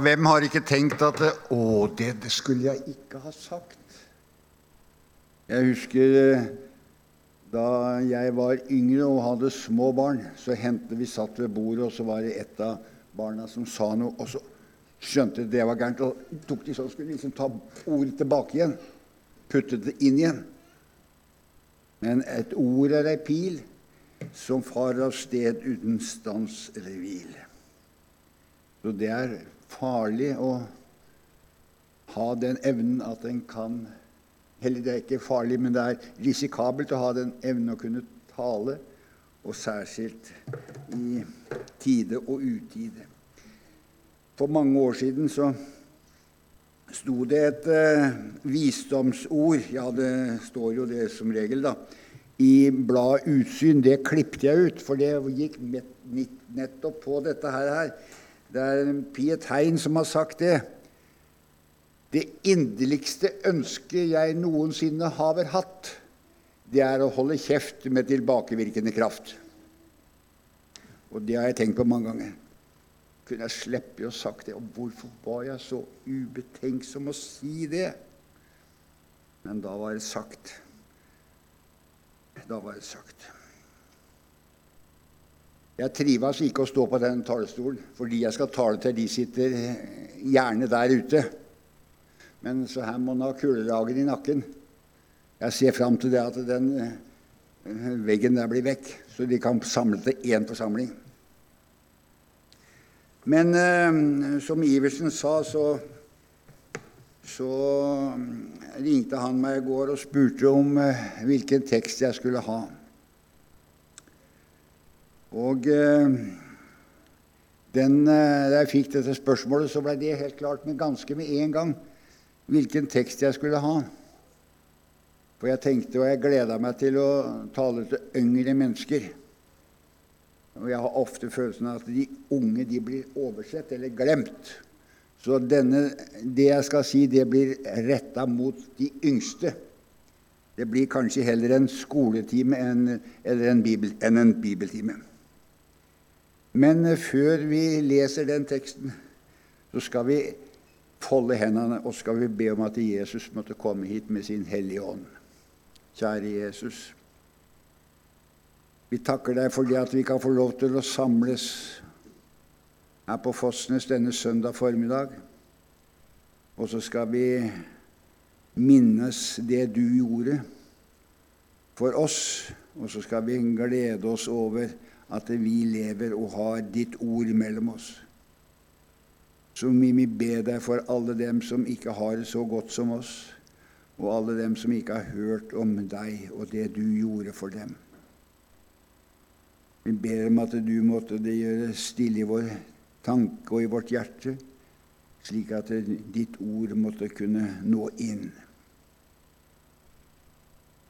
Hvem har ikke tenkt at Å, det, det skulle jeg ikke ha sagt. Jeg husker eh, da jeg var yngre og hadde små barn, så hendte vi satt ved bordet, og så var det et av barna som sa noe, og så skjønte de det var gærent, og tok de sånn, skulle liksom ta ordet tilbake igjen. Puttet det inn igjen. Men et ord er ei pil som farer av sted uten stans eller hvil. Så det er farlig å ha den evnen at en kan Eller det er ikke farlig, men det er risikabelt å ha den evnen å kunne tale, og særskilt i tide og utide. For mange år siden så sto det et uh, visdomsord Ja, det står jo det som regel, da. I bladet Utsyn. Det klippet jeg ut, for det gikk nettopp på dette her. Det er Piet Hein som har sagt det. Det inderligste ønsket jeg noensinne har hatt, det er å holde kjeft med tilbakevirkende kraft. Og det har jeg tenkt på mange ganger. Kunne jeg slippe å sagt det? Og hvorfor var jeg så ubetenksom å si det? Men da var det sagt. Da var det sagt. Jeg trives ikke å stå på den talerstolen fordi jeg skal tale til de sitter gjerne der ute. Men så her må en ha kulelager i nakken. Jeg ser fram til det at den eh, veggen der blir vekk, så de kan samle til én forsamling. Men eh, som Iversen sa, så, så ringte han meg i går og spurte om eh, hvilken tekst jeg skulle ha. Og eh, den, eh, da jeg fikk dette spørsmålet, så ble det helt klart med ganske med en gang hvilken tekst jeg skulle ha. For jeg tenkte og jeg gleda meg til å tale til yngre mennesker. Og jeg har ofte følelsen av at de unge de blir oversett eller glemt. Så denne, det jeg skal si, det blir retta mot de yngste. Det blir kanskje heller en skoletime enn, eller en, bibel, enn en bibeltime. Men eh, før vi leser den teksten, så skal vi folde hendene og skal vi be om at Jesus måtte komme hit med sin Hellige Ånd. Kjære Jesus. Vi takker deg for det at vi kan få lov til å samles her på Fossnes denne søndag formiddag. Og så skal vi minnes det du gjorde for oss, og så skal vi glede oss over at vi lever og har ditt ord mellom oss. Så vil vi be deg for alle dem som ikke har det så godt som oss, og alle dem som ikke har hørt om deg og det du gjorde for dem. Vi ber om at du måtte det gjøre stille i vår tanke og i vårt hjerte, slik at ditt ord måtte kunne nå inn.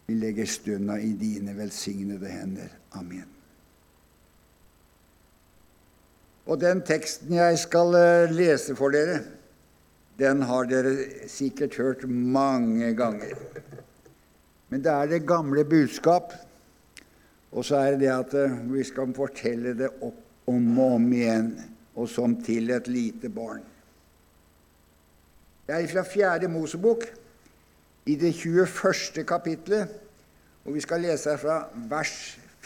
Vi legger stunda i dine velsignede hender. Amen. Og den teksten jeg skal eh, lese for dere, den har dere sikkert hørt mange ganger. Men det er det gamle budskap, og så er det det at eh, vi skal fortelle det opp om og om igjen, og som til et lite barn. Det er fra Fjerde Mosebok, i det 21. kapitlet, og vi skal lese fra vers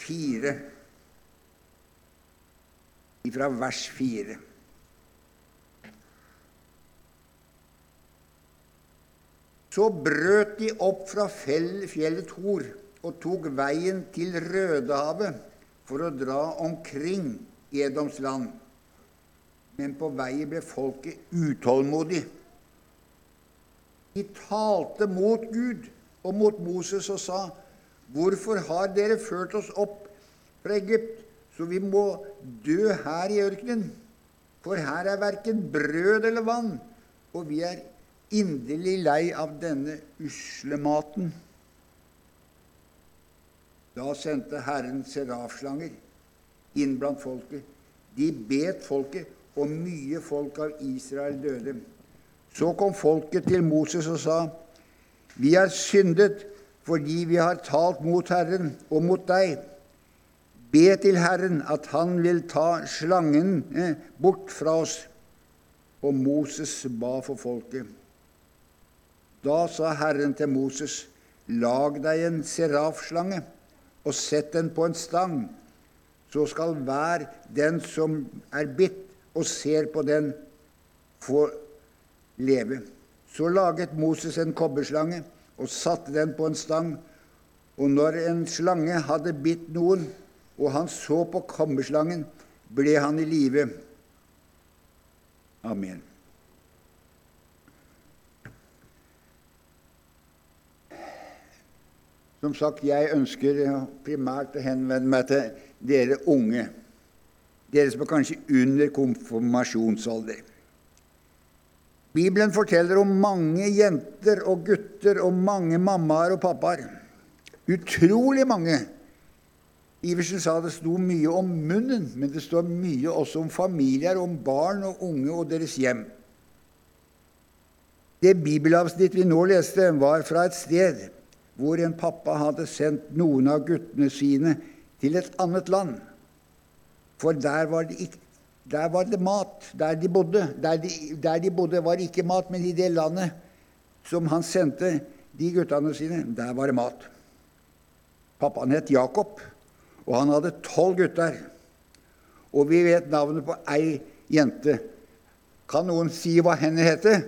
4 fra vers 4. Så brøt de opp fra fjellet Tor og tok veien til Rødehavet for å dra omkring Edoms land. Men på veien ble folket utålmodig. De talte mot Gud og mot Moses og sa:" Hvorfor har dere ført oss opp fra Egypt så vi må dø her i ørkenen. For her er verken brød eller vann, og vi er inderlig lei av denne usle maten. Da sendte Herren serafslanger inn blant folket. De bet folket, og mye folk av Israel døde. Så kom folket til Moses og sa, Vi har syndet fordi vi har talt mot Herren og mot deg. Be til Herren at Han vil ta slangen eh, bort fra oss. og Moses ba for folket. Da sa Herren til Moses, lag deg en serafslange og sett den på en stang. Så skal hver den som er bitt og ser på den, få leve. Så laget Moses en kobberslange og satte den på en stang. Og når en slange hadde bitt noen, og han så på kammerslangen, ble han i live. Amen. Som sagt, jeg ønsker primært å henvende meg til dere unge. Dere som er kanskje under konfirmasjonsalder. Bibelen forteller om mange jenter og gutter og mange mammaer og pappaer. Utrolig mange. Iversen sa det sto mye om munnen, men det står mye også om familier, om barn og unge og deres hjem. Det bibelavsnitt vi nå leste, var fra et sted hvor en pappa hadde sendt noen av guttene sine til et annet land. For der var det, ikke, der var det mat, der de bodde. Der de, der de bodde, var ikke mat, men i det landet som han sendte de guttene sine, der var det mat. Pappaen het Jakob, og han hadde tolv gutter. Og vi vet navnet på ei jente. Kan noen si hva henne heter?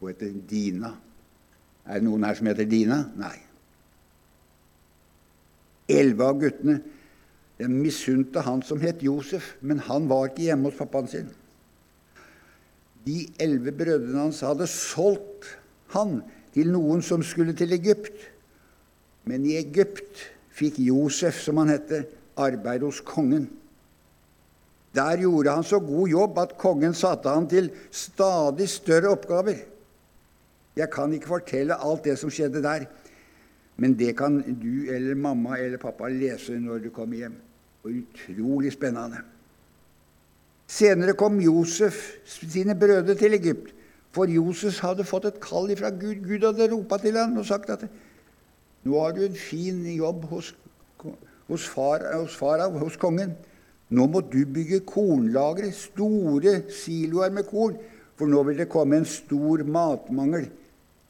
Hun heter Dina. Er det noen her som heter Dina? Nei. Elleve av guttene de misunte han som het Josef, men han var ikke hjemme hos pappaen sin. De elleve brødrene hans hadde solgt han til noen som skulle til Egypt. Men i Egypt fikk Josef, som han hette, arbeid hos kongen. Der gjorde han så god jobb at kongen satte han til stadig større oppgaver. Jeg kan ikke fortelle alt det som skjedde der, men det kan du eller mamma eller pappa lese når du kommer hjem. Utrolig spennende. Senere kom Josef sine brødre til Egypt, for Josef hadde fått et kall fra Gud. Gud hadde ropa til ham og sagt at nå har du en fin jobb hos, hos, far, hos farav, hos kongen. Nå må du bygge kornlagre, store siloer med korn, for nå vil det komme en stor matmangel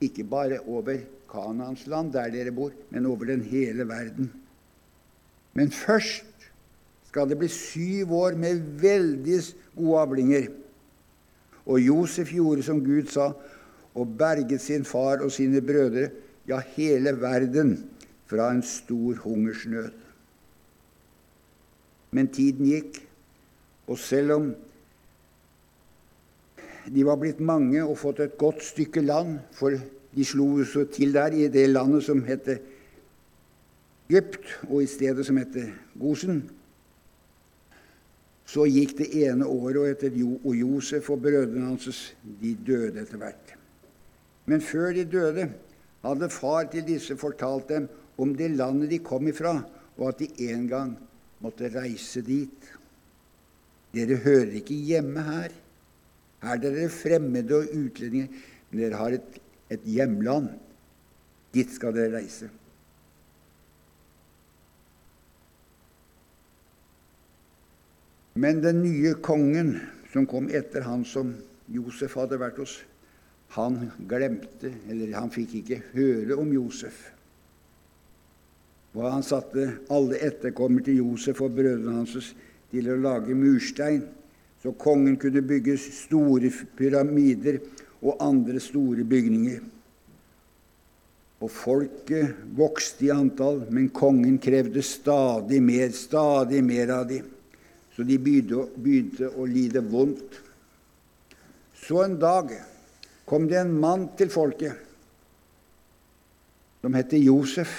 ikke bare over Kanans land, der dere bor, men over den hele verden. Men først skal det bli syv år med veldig gode avlinger. Og Josef gjorde som Gud sa, og berget sin far og sine brødre, ja, hele verden, fra en stor hungersnød. Men tiden gikk, og selv om de var blitt mange og fått et godt stykke land, for de slo så til der i det landet som het Egypt, og i stedet som het Gosen. Så gikk det ene året, og, etter jo, og Josef og brødrene hans de døde etter hvert. Men før de døde, hadde far til disse fortalt dem om det landet de kom ifra, og at de en gang måtte reise dit. Dere hører ikke hjemme her. Her er dere fremmede og utlendinger, men dere har et, et hjemland. Dit skal dere reise. Men den nye kongen som kom etter han som Josef hadde vært hos, han glemte, eller han fikk ikke høre om Josef. Og han satte alle etterkommere til Josef og brødrene hans til å lage murstein så kongen kunne bygge store pyramider og andre store bygninger. Og folket vokste i antall, men kongen krevde stadig mer, stadig mer av dem. Så de begynte, begynte å lide vondt. Så en dag kom det en mann til folket som het Josef.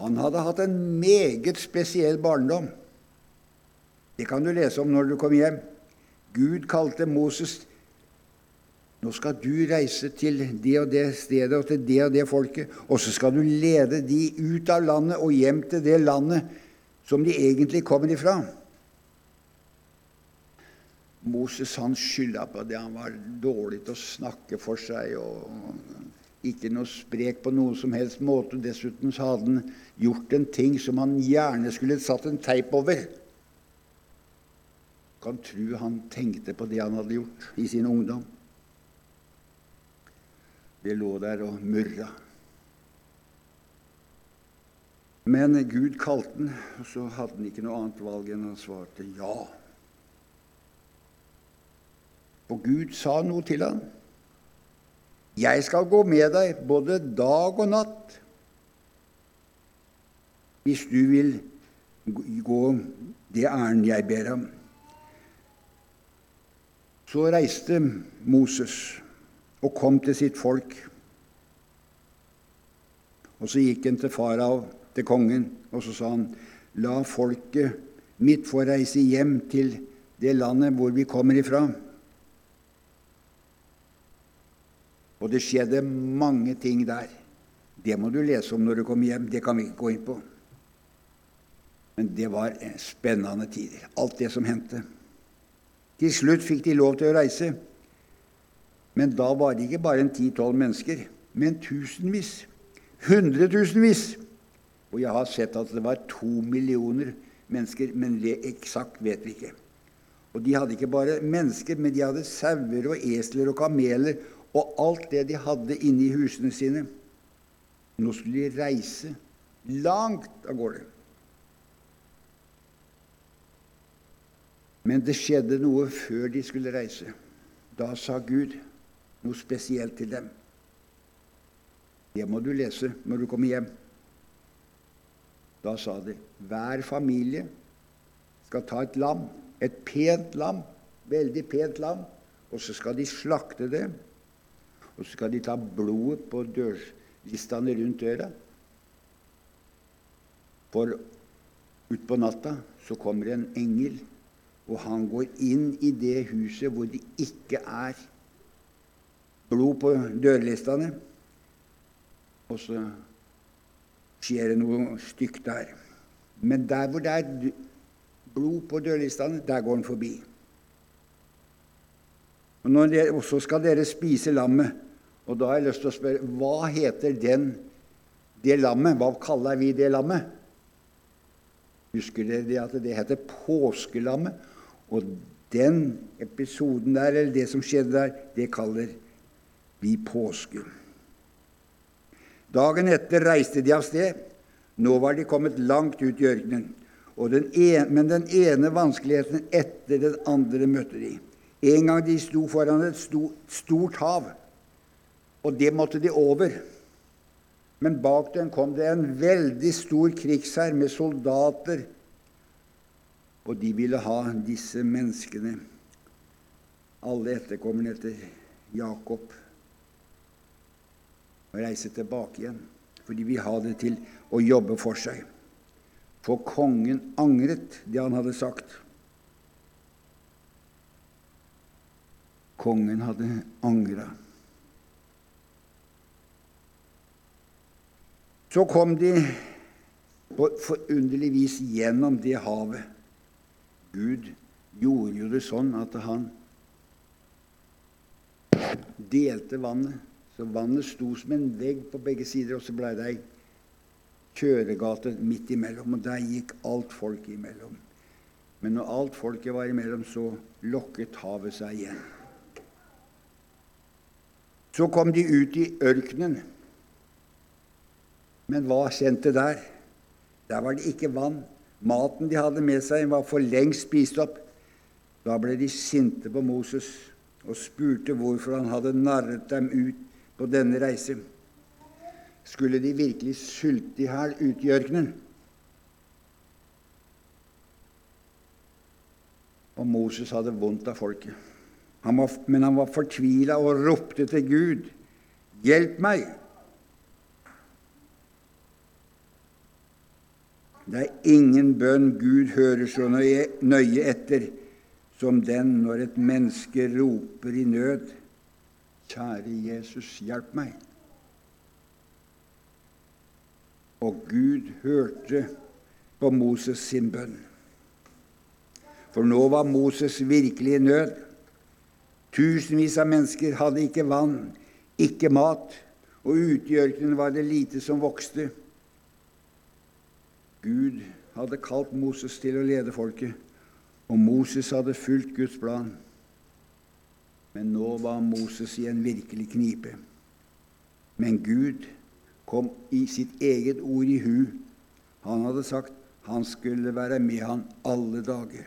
Han hadde hatt en meget spesiell barndom. Det kan du lese om når du kommer hjem. Gud kalte Moses nå skal du reise til det og det stedet og til det og det folket, og så skal du lede de ut av landet og hjem til det landet som de egentlig kommer ifra. Moses han skylda på det. Han var dårlig til å snakke for seg og ikke noe sprek på noen som helst måte. Dessuten så hadde han gjort en ting som han gjerne skulle satt en teip over. Kan tru han tenkte på det han hadde gjort i sin ungdom. Det lå der og murra. Men Gud kalte han, og så hadde han ikke noe annet valg enn han svarte ja. Og Gud sa noe til ham. 'Jeg skal gå med deg både dag og natt' hvis du vil gå det ærend jeg ber om. Så reiste Moses og kom til sitt folk. Og så gikk han til farao, til kongen, og så sa han, la folket mitt få reise hjem til det landet hvor vi kommer ifra. Og det skjedde mange ting der. Det må du lese om når du kommer hjem. Det kan vi ikke gå inn på. Men det var spennende tider, alt det som hendte. Til slutt fikk de lov til å reise. Men da var det ikke bare en ti-tolv mennesker, men tusenvis. Hundretusenvis. Og jeg har sett at det var to millioner mennesker, men det eksakt vet vi ikke. Og de hadde ikke bare mennesker, men de hadde sauer og esler og kameler og alt det de hadde inne i husene sine. Nå skulle de reise langt av gårde. Men det skjedde noe før de skulle reise. Da sa Gud noe spesielt til dem. Det må du lese når du kommer hjem. Da sa de hver familie skal ta et lam, et pent lam, veldig pent lam, og så skal de slakte det. Og så skal de ta blodet på dørlistene rundt døra. For utpå natta så kommer en engel og han går inn i det huset hvor det ikke er blod på dørlistene. Og så skjer det noe stygt der. Men der hvor det er blod på dørlistene, der går han forbi. Og, dere, og så skal dere spise lammet. Og da har jeg lyst til å spørre hva heter den, det lammet? Hva kaller vi det lammet? Husker dere at det heter påskelammet? Og den episoden der, eller det som skjedde der, det kaller vi påske. Dagen etter reiste de av sted. Nå var de kommet langt ut i ørkenen. Den ene, men den ene vanskeligheten etter den andre møtte de. En gang de sto foran et stort hav, og det måtte de over. Men bak dem kom det en veldig stor krigshær med soldater og de ville ha disse menneskene, alle etterkommerne etter Jakob, og reise tilbake igjen. For de ville ha det til å jobbe for seg. For kongen angret det han hadde sagt. Kongen hadde angra. Så kom de på forunderlig vis gjennom det havet Gud gjorde jo det sånn at han delte vannet. Så vannet sto som en vegg på begge sider, og så ble det ei kjøregate midt imellom. Og der gikk alt folket imellom. Men når alt folket var imellom, så lokket havet seg igjen. Så kom de ut i ørkenen. Men hva kjente der? Der var det ikke vann. Maten de hadde med seg, var for lengst spist opp. Da ble de sinte på Moses og spurte hvorfor han hadde narret dem ut på denne reise. Skulle de virkelig sulte i hæl ute i ørkenen? Og Moses hadde vondt av folket. Han var, men han var fortvila og ropte til Gud. Hjelp meg! Det er ingen bønn Gud hører så nøye etter som den når et menneske roper i nød. Kjære Jesus, hjelp meg. Og Gud hørte på Moses sin bønn. For nå var Moses virkelig i nød. Tusenvis av mennesker hadde ikke vann, ikke mat, og ute i ørkenen var det lite som vokste. Gud hadde kalt Moses til å lede folket, Og Moses hadde fulgt Guds plan. Men nå var Moses i en virkelig knipe. Men Gud kom i sitt eget ord i hu. Han hadde sagt han skulle være med han alle dager.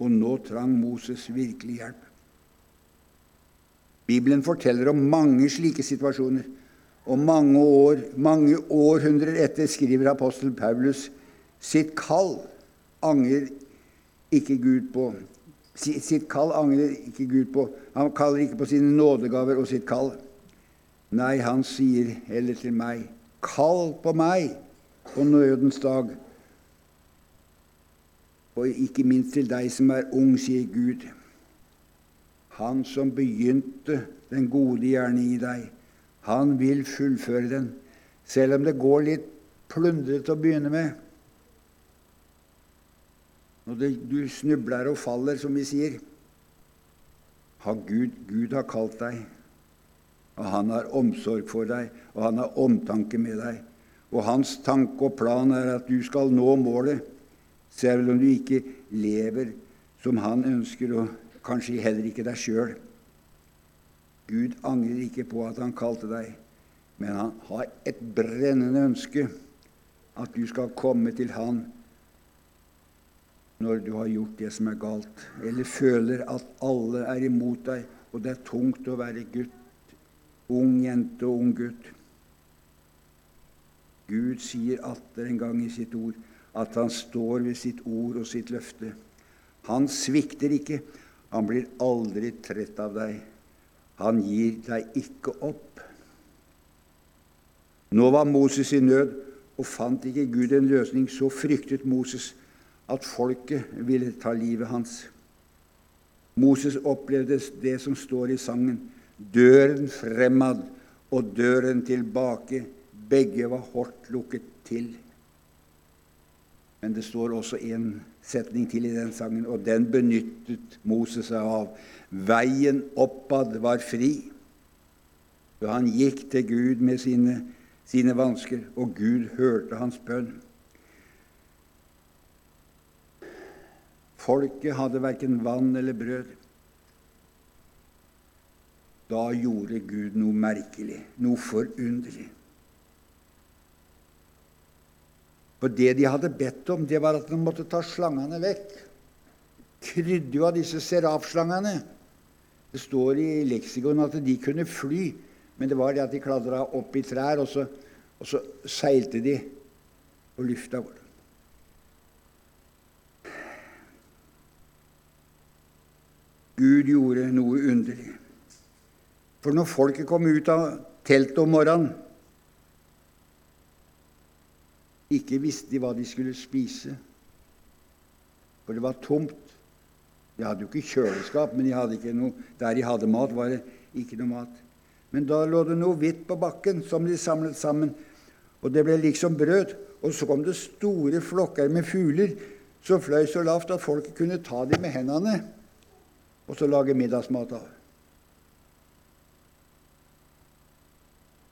Og nå trang Moses virkelig hjelp. Bibelen forteller om mange slike situasjoner. Og mange år, mange århundrer etter skriver apostel Paulus sitt kall angrer ikke Gud på. Sitt kall angrer ikke Gud på. Han kaller ikke på sine nådegaver og sitt kall. Nei, han sier heller til meg, kall på meg på nødens dag. Og ikke minst til deg som er ung, sier Gud. Han som begynte den gode gjerning i deg, han vil fullføre den, selv om det går litt plundrete å begynne med. Når du snubler og faller, som vi sier. Har Gud, Gud har kalt deg, og han har omsorg for deg, og han har omtanke med deg. Og hans tanke og plan er at du skal nå målet, selv om du ikke lever som han ønsker, og kanskje heller ikke deg sjøl. Gud angrer ikke på at han kalte deg, men han har et brennende ønske at du skal komme til han når du har gjort det som er galt, eller føler at alle er imot deg, og det er tungt å være gutt, ung jente og ung gutt. Gud sier atter en gang i sitt ord at han står ved sitt ord og sitt løfte. Han svikter ikke. Han blir aldri trett av deg. Han gir deg ikke opp. Nå var Moses i nød, og fant ikke Gud en løsning. Så fryktet Moses at folket ville ta livet hans. Moses opplevde det som står i sangen. Døren fremad og døren tilbake, begge var hardt lukket til. Men det står også en setning til i den sangen, og den benyttet Moses seg av. Veien oppad var fri. Så han gikk til Gud med sine, sine vansker, og Gud hørte hans bønn. Folket hadde verken vann eller brød. Da gjorde Gud noe merkelig, noe forunderlig. For det de hadde bedt om, det var at de måtte ta slangene vekk. Krydde jo av disse serafslangene. Det står i leksikon at de kunne fly, men det var det at de klatra opp i trær, og så, og så seilte de på lufta. Gud gjorde noe underlig. For når folket kom ut av teltet om morgenen, ikke visste de hva de skulle spise, for det var tomt. De hadde jo ikke kjøleskap, men de noe, der de hadde mat, var det ikke noe mat. Men da lå det noe hvitt på bakken som de samlet sammen, og det ble liksom brød. Og så kom det store flokker med fugler som fløy så lavt at folk kunne ta dem med hendene og så lage middagsmat av.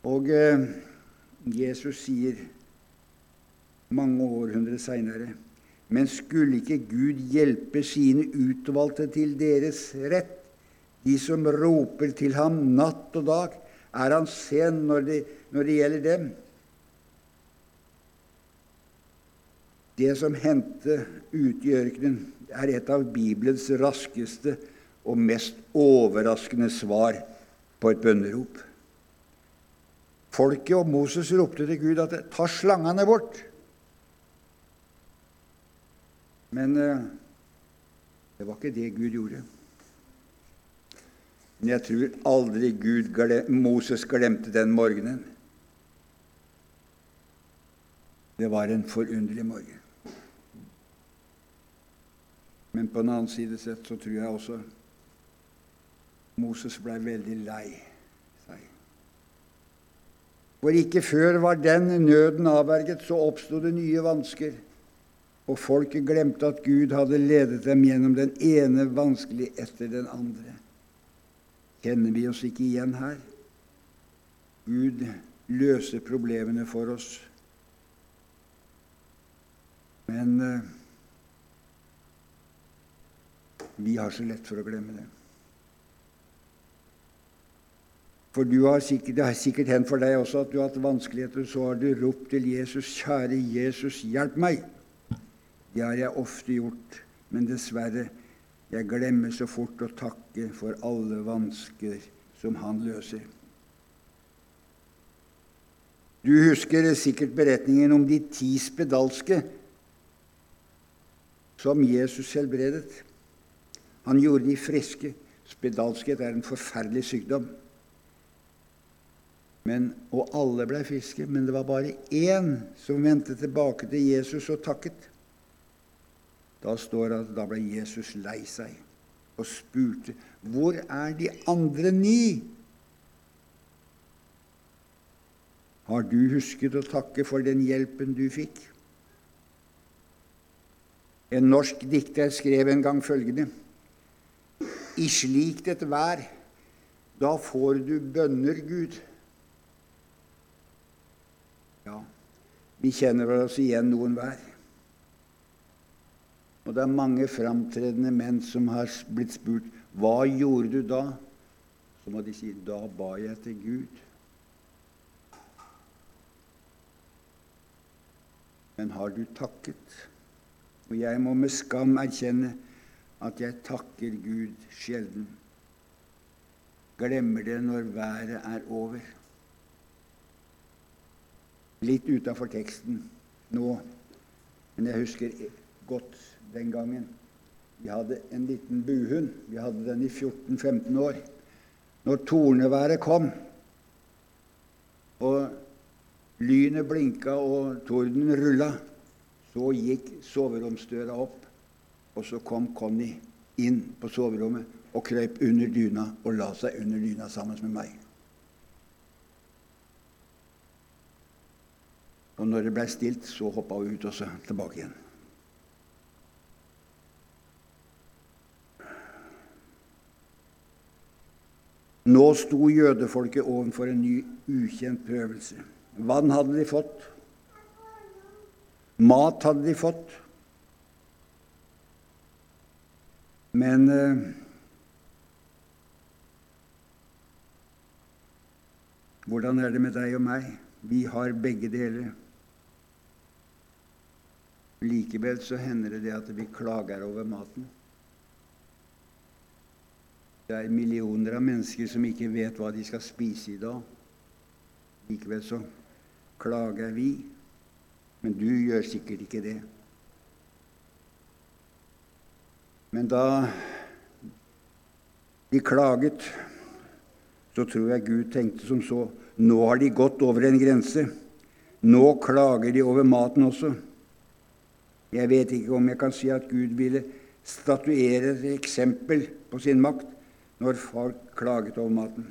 Og eh, Jesus sier mange århundrer seinere men skulle ikke Gud hjelpe sine utvalgte til deres rett, de som roper til ham natt og dag? Er han sen når det, når det gjelder dem? Det som hendte ute i ørkenen, er et av Bibelens raskeste og mest overraskende svar på et bønnerop. Folket og Moses ropte til Gud at 'ta slangene bort'. Men eh, det var ikke det Gud gjorde. Men jeg tror aldri Gud glem, Moses glemte den morgenen. Det var en forunderlig morgen. Men på den annen side sett så tror jeg også Moses ble veldig lei seg. For ikke før var den nøden avverget, så oppsto det nye vansker. Og folket glemte at Gud hadde ledet dem gjennom den ene vanskelig etter den andre. Kjenner vi oss ikke igjen her? Gud løser problemene for oss. Men eh, Vi har så lett for å glemme det. For har sikkert, Det har sikkert hendt for deg også at du har hatt vanskeligheter, så har du ropt til Jesus, 'Kjære Jesus, hjelp meg.' Det har jeg ofte gjort, men dessverre, jeg glemmer så fort å takke for alle vansker som han løser. Du husker sikkert beretningen om de ti spedalske som Jesus helbredet. Han gjorde de friske. Spedalskhet er en forferdelig sykdom. Men, og alle ble friske, men det var bare én som vendte tilbake til Jesus og takket. Da står det at da ble Jesus lei seg og spurte, 'Hvor er de andre ni?' Har du husket å takke for den hjelpen du fikk? En norsk dikter skrev en gang følgende I slikt et vær, da får du bønner, Gud. Ja, vi kjenner oss igjen noen hver. Og det er mange framtredende menn som har blitt spurt hva gjorde du da? Så må de si da ba jeg til Gud. Men har du takket? Og jeg må med skam erkjenne at jeg takker Gud sjelden. Glemmer det når været er over. Litt utafor teksten nå, men jeg husker godt den gangen. Vi hadde en liten buhund. Vi hadde den i 14-15 år. Når torneværet kom, og Lynet blinka og tordenen rulla. Så gikk soveromsdøra opp, og så kom Conny inn på soverommet og krøp under dyna og la seg under dyna sammen med meg. Og når det ble stilt, så hoppa hun ut og så tilbake igjen. Nå sto jødefolket overfor en ny, ukjent prøvelse. Vann hadde de fått. Mat hadde de fått. Men eh, hvordan er det med deg og meg? Vi har begge deler. Likevel så hender det at vi klager over maten. Det er millioner av mennesker som ikke vet hva de skal spise i dag. Likevel så klager vi, men du gjør sikkert ikke det. Men da de klaget, så tror jeg Gud tenkte som så Nå har de gått over en grense. Nå klager de over maten også. Jeg vet ikke om jeg kan si at Gud ville statuere et eksempel på sin makt når folk klaget over maten.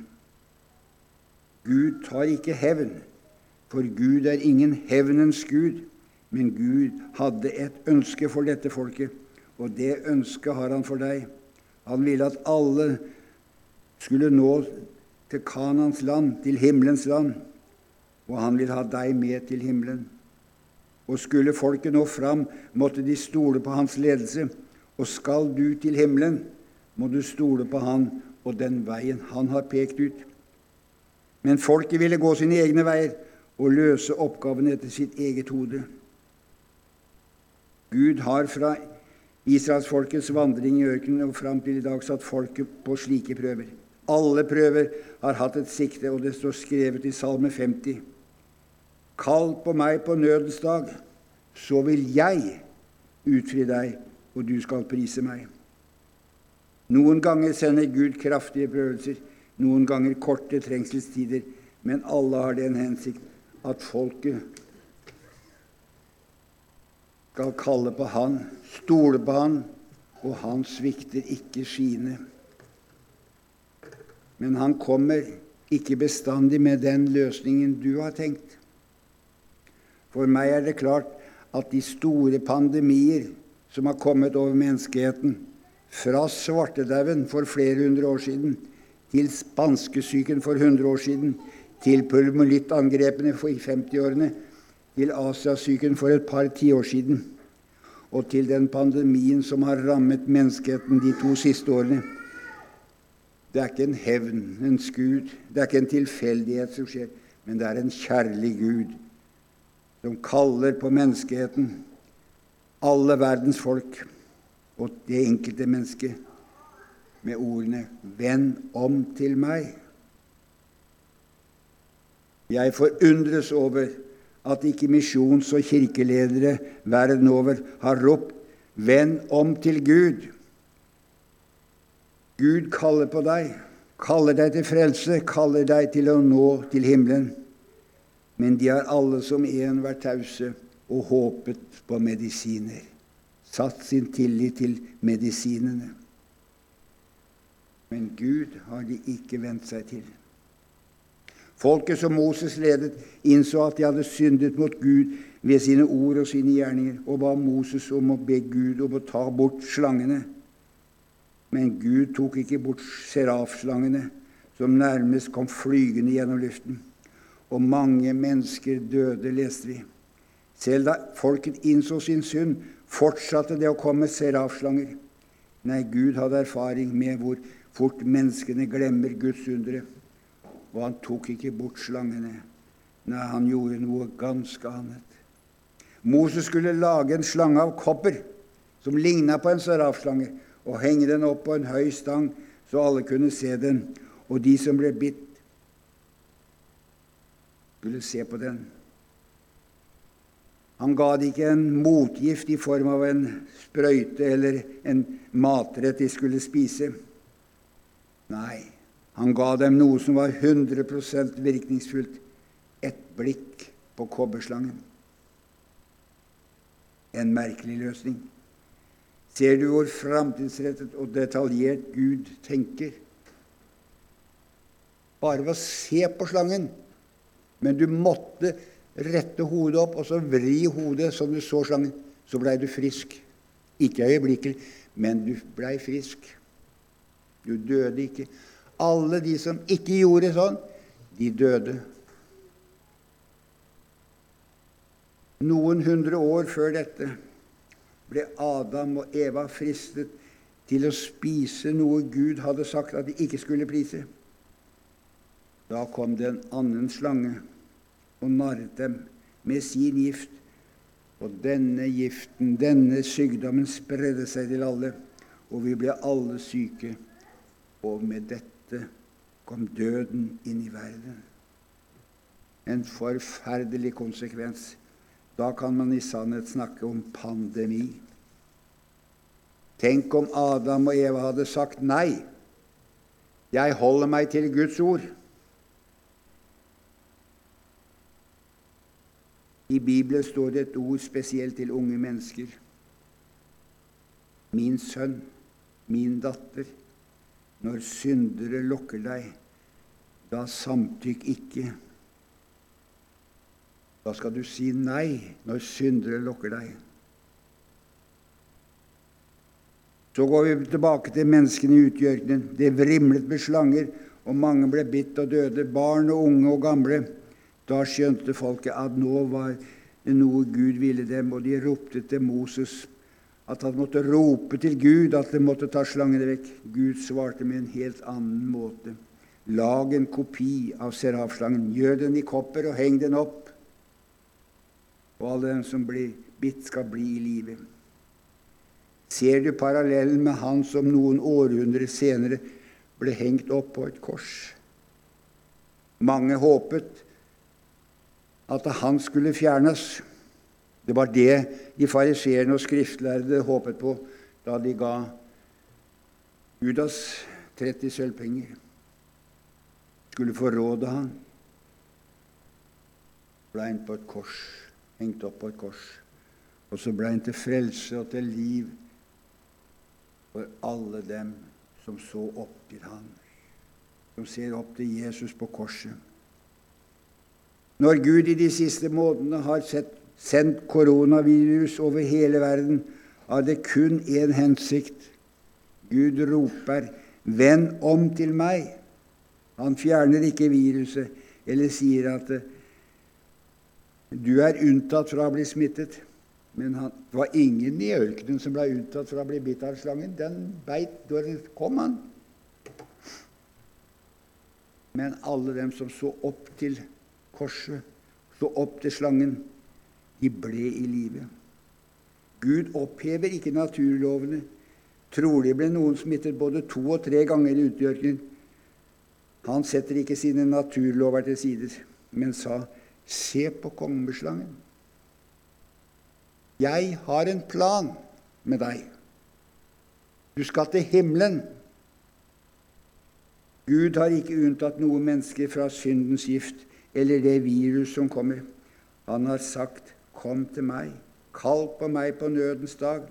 Gud tar ikke hevn. For Gud er ingen hevnens gud, men Gud hadde et ønske for dette folket, og det ønsket har han for deg. Han ville at alle skulle nå til Kanans land, til himmelens land, og han vil ha deg med til himmelen. Og skulle folket nå fram, måtte de stole på hans ledelse. Og skal du til himmelen, må du stole på han og den veien han har pekt ut. Men folket ville gå sine egne veier og løse oppgaven etter sitt eget hode. Gud har fra israelsfolkets vandring i ørkenen og fram til i dag satt folket på slike prøver. Alle prøver har hatt et sikte, og det står skrevet i Salme 50. Kall på meg på nødens dag, så vil jeg utfri deg, og du skal prise meg. Noen ganger sender Gud kraftige prøvelser, noen ganger korte trengselstider, men alle har den hensikt at folket skal kalle på Han, stole på Han, og Han svikter ikke sine. Men han kommer ikke bestandig med den løsningen du har tenkt. For meg er det klart at de store pandemier som har kommet over menneskeheten, fra svartedauden for flere hundre år siden til spanskesyken for 100 år siden, til pulmolittangrepene i 50-årene, til Asiasyken for et par tiår siden. og til den pandemien som har rammet menneskeheten de to siste årene. Det er ikke en hevn, en skud, det er ikke en tilfeldighet som skjer, men det er en kjærlig Gud som kaller på menneskeheten, alle verdens folk og det enkelte mennesket, med ordene 'Vend om til meg'. Jeg forundres over at ikke misjons- og kirkeledere verden over har ropt 'Vend om til Gud'. Gud kaller på deg, kaller deg til frelse, kaller deg til å nå til himmelen. Men de har alle som en vært tause og håpet på medisiner, satt sin tillit til medisinene. Men Gud har de ikke vent seg til. Folket som Moses ledet, innså at de hadde syndet mot Gud ved sine ord og sine gjerninger, og ba Moses om å be Gud om å ta bort slangene. Men Gud tok ikke bort serafslangene, som nærmest kom flygende gjennom luften. Og mange mennesker døde, leste vi. Selv da folket innså sin synd, fortsatte det å komme serafslanger. Nei, Gud hadde erfaring med hvor fort menneskene glemmer Guds undre. Og han tok ikke bort slangene. Nei, han gjorde noe ganske annet. Moses skulle lage en slange av kopper som ligna på en serafslange og henge den opp på en høy stang, så alle kunne se den. Og de som ble bitt, skulle se på den. Han ga det ikke en motgift i form av en sprøyte eller en matrett de skulle spise. Nei, han ga dem noe som var 100% virkningsfullt et blikk på kobberslangen. En merkelig løsning. Ser du hvor framtidsrettet og detaljert Gud tenker? Bare ved å se på slangen. Men du måtte rette hodet opp og så vri hodet som du så slangen. Så blei du frisk. Ikke øyeblikkelig, men du blei frisk. Du døde ikke. Alle de som ikke gjorde sånn, de døde. Noen hundre år før dette ble Adam og Eva fristet til å spise noe Gud hadde sagt at de ikke skulle prise. Da kom det en annen slange og narret dem med sin gift. Og denne giften, denne sykdommen, spredde seg til alle, og vi ble alle syke. Og med dette kom døden inn i verden. En forferdelig konsekvens. Da kan man i sannhet snakke om pandemi. Tenk om Adam og Eva hadde sagt nei. Jeg holder meg til Guds ord. I Bibelen står det et ord spesielt til unge mennesker. Min sønn, min datter, når syndere lokker deg, da samtykk ikke. Da skal du si nei når syndere lokker deg. Så går vi tilbake til menneskene i utgjørkenen. Det vrimlet med slanger, og mange ble bitt og døde, barn og unge og gamle. Da skjønte folket at nå var det noe Gud ville dem, og de ropte til Moses at han måtte rope til Gud at de måtte ta slangene vekk. Gud svarte med en helt annen måte. Lag en kopi av serafslangen, gjør den i kopper og heng den opp og alle dem som blir bitt, skal bli i live. Ser du parallellen med han som noen århundrer senere ble hengt opp på et kors? Mange håpet at han skulle fjernes. Det var det de fariseerne og skriftlærde håpet på da de ga Judas 30 sølvpenger. Skulle forråde han. Ble han på et kors hengt opp på et kors. Og så ble han til frelse og til liv for alle dem som så opp til han, som ser opp til Jesus på korset. Når Gud i de siste månedene har sendt koronavirus over hele verden, har det kun én hensikt. Gud roper 'Vend om til meg'. Han fjerner ikke viruset eller sier at du er unntatt fra å bli smittet. Men han, det var ingen i ørkenen som ble unntatt fra å bli bitt av slangen. Den beit da kom, han. Men alle dem som så opp til korset, så opp til slangen, de ble i live. Gud opphever ikke naturlovene. Trolig ble noen smittet både to og tre ganger i ørkenen. Han setter ikke sine naturlover til sider, men sa, se på kongeslangen. Jeg har en plan med deg. Du skal til himmelen. Gud har ikke unntatt noe menneske fra syndens gift eller det virus som kommer. Han har sagt, 'Kom til meg, kall på meg på nødens dag'.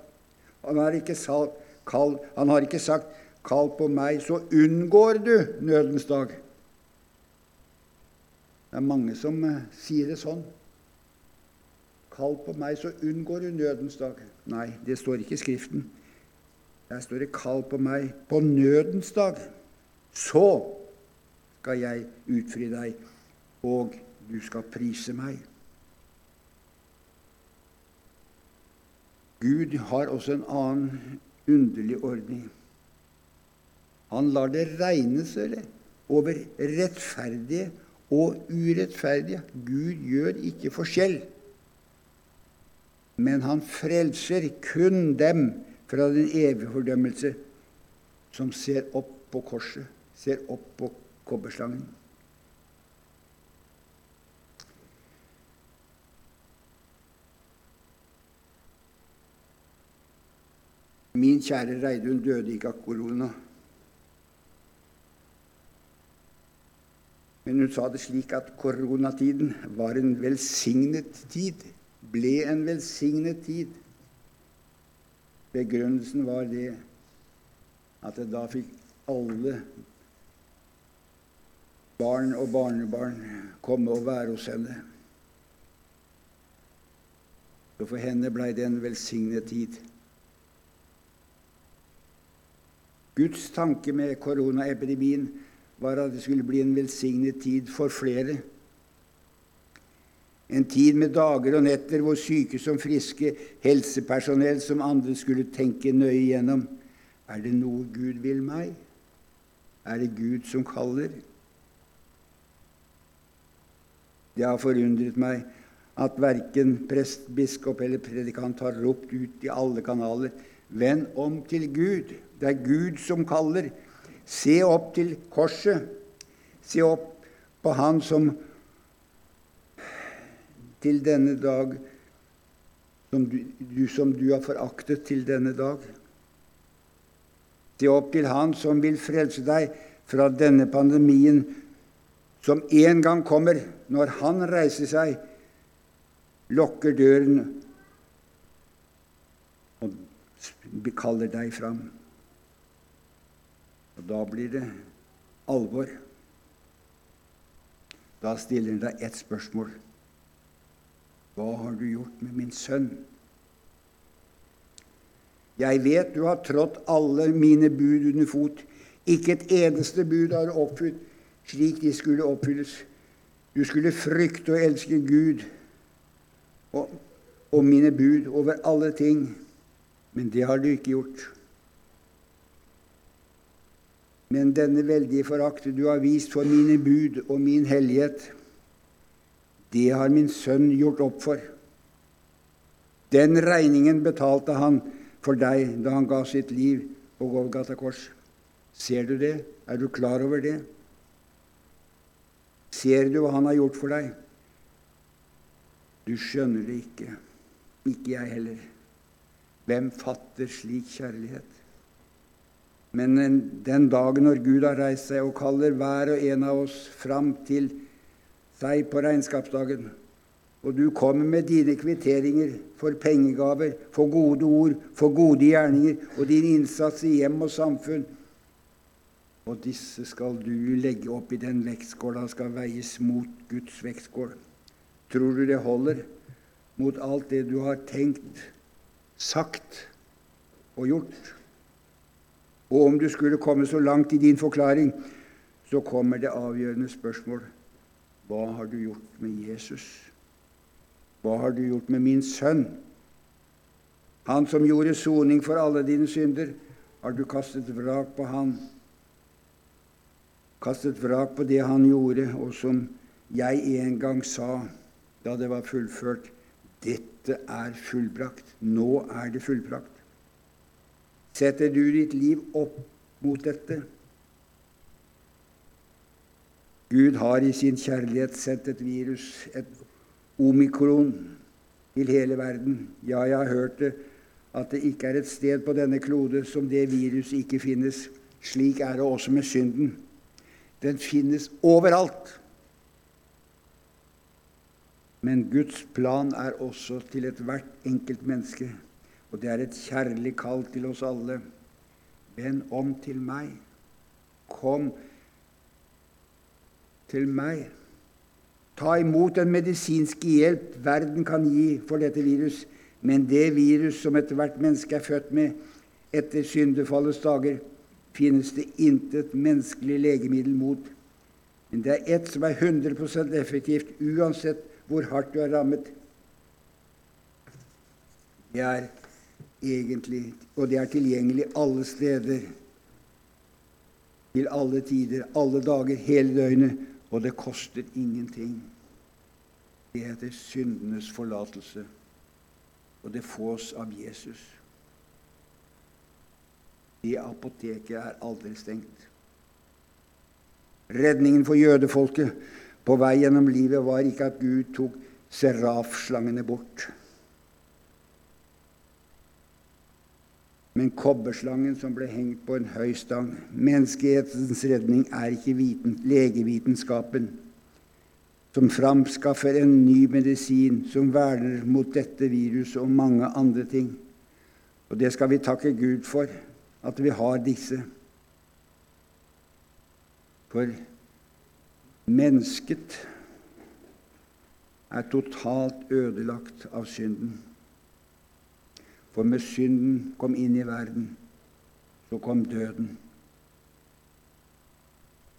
Han har ikke, sal, kall, han har ikke sagt, 'Kall på meg, så unngår du nødens dag'. Det er mange som uh, sier det sånn. Kall på meg, så unngår du nødens dag. Nei, det står ikke i Skriften. Der står det 'kall på meg på nødens dag'. Så skal jeg utfri deg, og du skal prise meg. Gud har også en annen underlig ordning. Han lar det regne sørre, over rettferdige og urettferdige. Gud gjør ikke forskjell men han frelser kun dem fra den evige fordømmelse som ser opp på korset, ser opp på kobberslangen. Min kjære Reidun døde ikke av korona. Men hun sa det slik at koronatiden var en velsignet tid ble en velsignet tid. Begrunnelsen var det at det da fikk alle barn og barnebarn komme og være hos henne. Så for henne blei det en velsignet tid. Guds tanke med koronaepidemien var at det skulle bli en velsignet tid for flere. En tid med dager og netter hvor syke som friske, helsepersonell som andre skulle tenke nøye igjennom. Er det noe Gud vil meg? Er det Gud som kaller? Det har forundret meg at verken prest, biskop eller predikant har ropt ut i alle kanaler Vend om til Gud. Det er Gud som kaller. Se opp til korset. Se opp på Han som til denne dag, som du, du, som du har foraktet til denne dag. Se opp til Han som vil frelse deg fra denne pandemien, som en gang kommer når Han reiser seg, lukker døren og kaller deg fram. Og da blir det alvor. Da stiller han deg ett spørsmål. Hva har du gjort med min sønn? Jeg vet du har trådt alle mine bud under fot. Ikke et eneste bud har du oppfylt slik de skulle oppfylles. Du skulle frykte og elske Gud og, og mine bud over alle ting. Men det har du ikke gjort. Men denne veldige forakt du har vist for mine bud og min hellighet, det har min sønn gjort opp for. Den regningen betalte han for deg da han ga sitt liv på Golgata kors. Ser du det? Er du klar over det? Ser du hva han har gjort for deg? Du skjønner det ikke. Ikke jeg heller. Hvem fatter slik kjærlighet? Men den dagen når Gud har reist seg og kaller hver og en av oss fram til seg på regnskapsdagen, og du kommer med dine kvitteringer for pengegaver, for gode ord, for gode gjerninger og din innsats i hjem og samfunn, og disse skal du legge opp i den vektskåla skal veies mot Guds vektskål. Tror du det holder mot alt det du har tenkt, sagt og gjort? Og om du skulle komme så langt i din forklaring, så kommer det avgjørende spørsmål. Hva har du gjort med Jesus? Hva har du gjort med min sønn? Han som gjorde soning for alle dine synder, har du kastet vrak på han. Kastet vrak på det han gjorde, og som jeg en gang sa da det var fullført. Dette er fullbrakt. Nå er det fullbrakt. Setter du ditt liv opp mot dette? Gud har i sin kjærlighet sendt et virus, et omikron, til hele verden. Ja, jeg har hørt det, at det ikke er et sted på denne klode som det viruset ikke finnes. Slik er det også med synden. Den finnes overalt. Men Guds plan er også til ethvert enkelt menneske, og det er et kjærlig kall til oss alle. Vend om til meg. Kom til meg. Ta imot den medisinske hjelp verden kan gi for dette virus, men det virus som ethvert menneske er født med etter syndefallets dager, finnes det intet menneskelig legemiddel mot. Men det er ett som er 100 effektivt, uansett hvor hardt du er rammet. Det er egentlig, og det er tilgjengelig alle steder, til alle tider, alle dager, hele døgnet, og det koster ingenting. Det heter syndenes forlatelse, og det fås av Jesus. Det apoteket er aldri stengt. Redningen for jødefolket på vei gjennom livet var ikke at Gud tok serafslangene bort. Men kobberslangen som ble hengt på en høy stang. Menneskehetens redning er ikke viten, legevitenskapen, som framskaffer en ny medisin som verner mot dette viruset og mange andre ting. Og det skal vi takke Gud for, at vi har disse. For mennesket er totalt ødelagt av synden. For med synden kom inn i verden, så kom døden.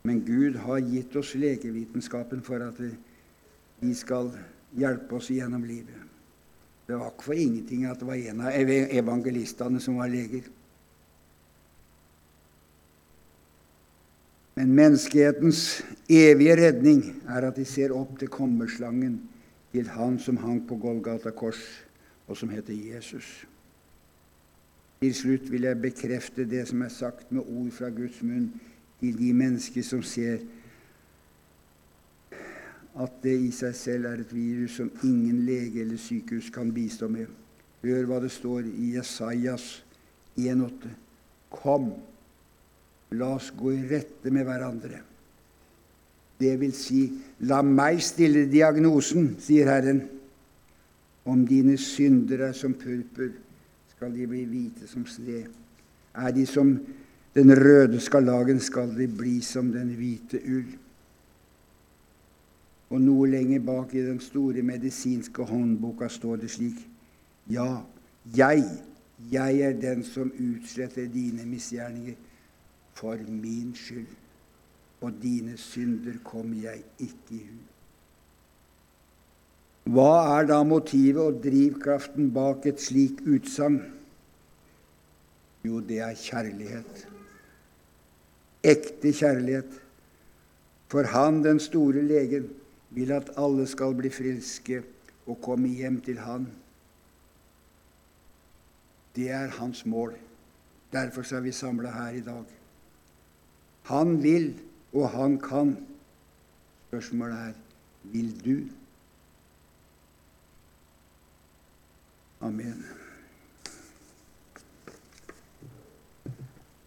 Men Gud har gitt oss legevitenskapen for at vi skal hjelpe oss gjennom livet. Det var ikke for ingenting at det var en av evangelistene som var leger. Men menneskehetens evige redning er at de ser opp til kommerslangen, til Han som hang på Golgata kors, og som heter Jesus. Til slutt vil jeg bekrefte det som er sagt med ord fra Guds munn til de mennesker som ser at det i seg selv er et virus som ingen lege eller sykehus kan bistå med. Hør hva det står i Jesajas 1,8. Kom, la oss gå i rette med hverandre. Det vil si, la meg stille diagnosen, sier Herren. Om dine synder er som purpur, skal de bli hvite som sne. Er de som den røde skarlagen, skal de bli som den hvite ull. Og noe lenger bak i den store medisinske håndboka står det slik Ja, jeg, jeg er den som utsletter dine misgjerninger for min skyld. Og dine synder kommer jeg ikke i hu. Hva er da motivet og drivkraften bak et slik utsagn? Jo, det er kjærlighet. Ekte kjærlighet. For han, den store legen, vil at alle skal bli friske og komme hjem til han. Det er hans mål. Derfor er vi samla her i dag. Han vil, og han kan. Spørsmålet er vil du? Amen.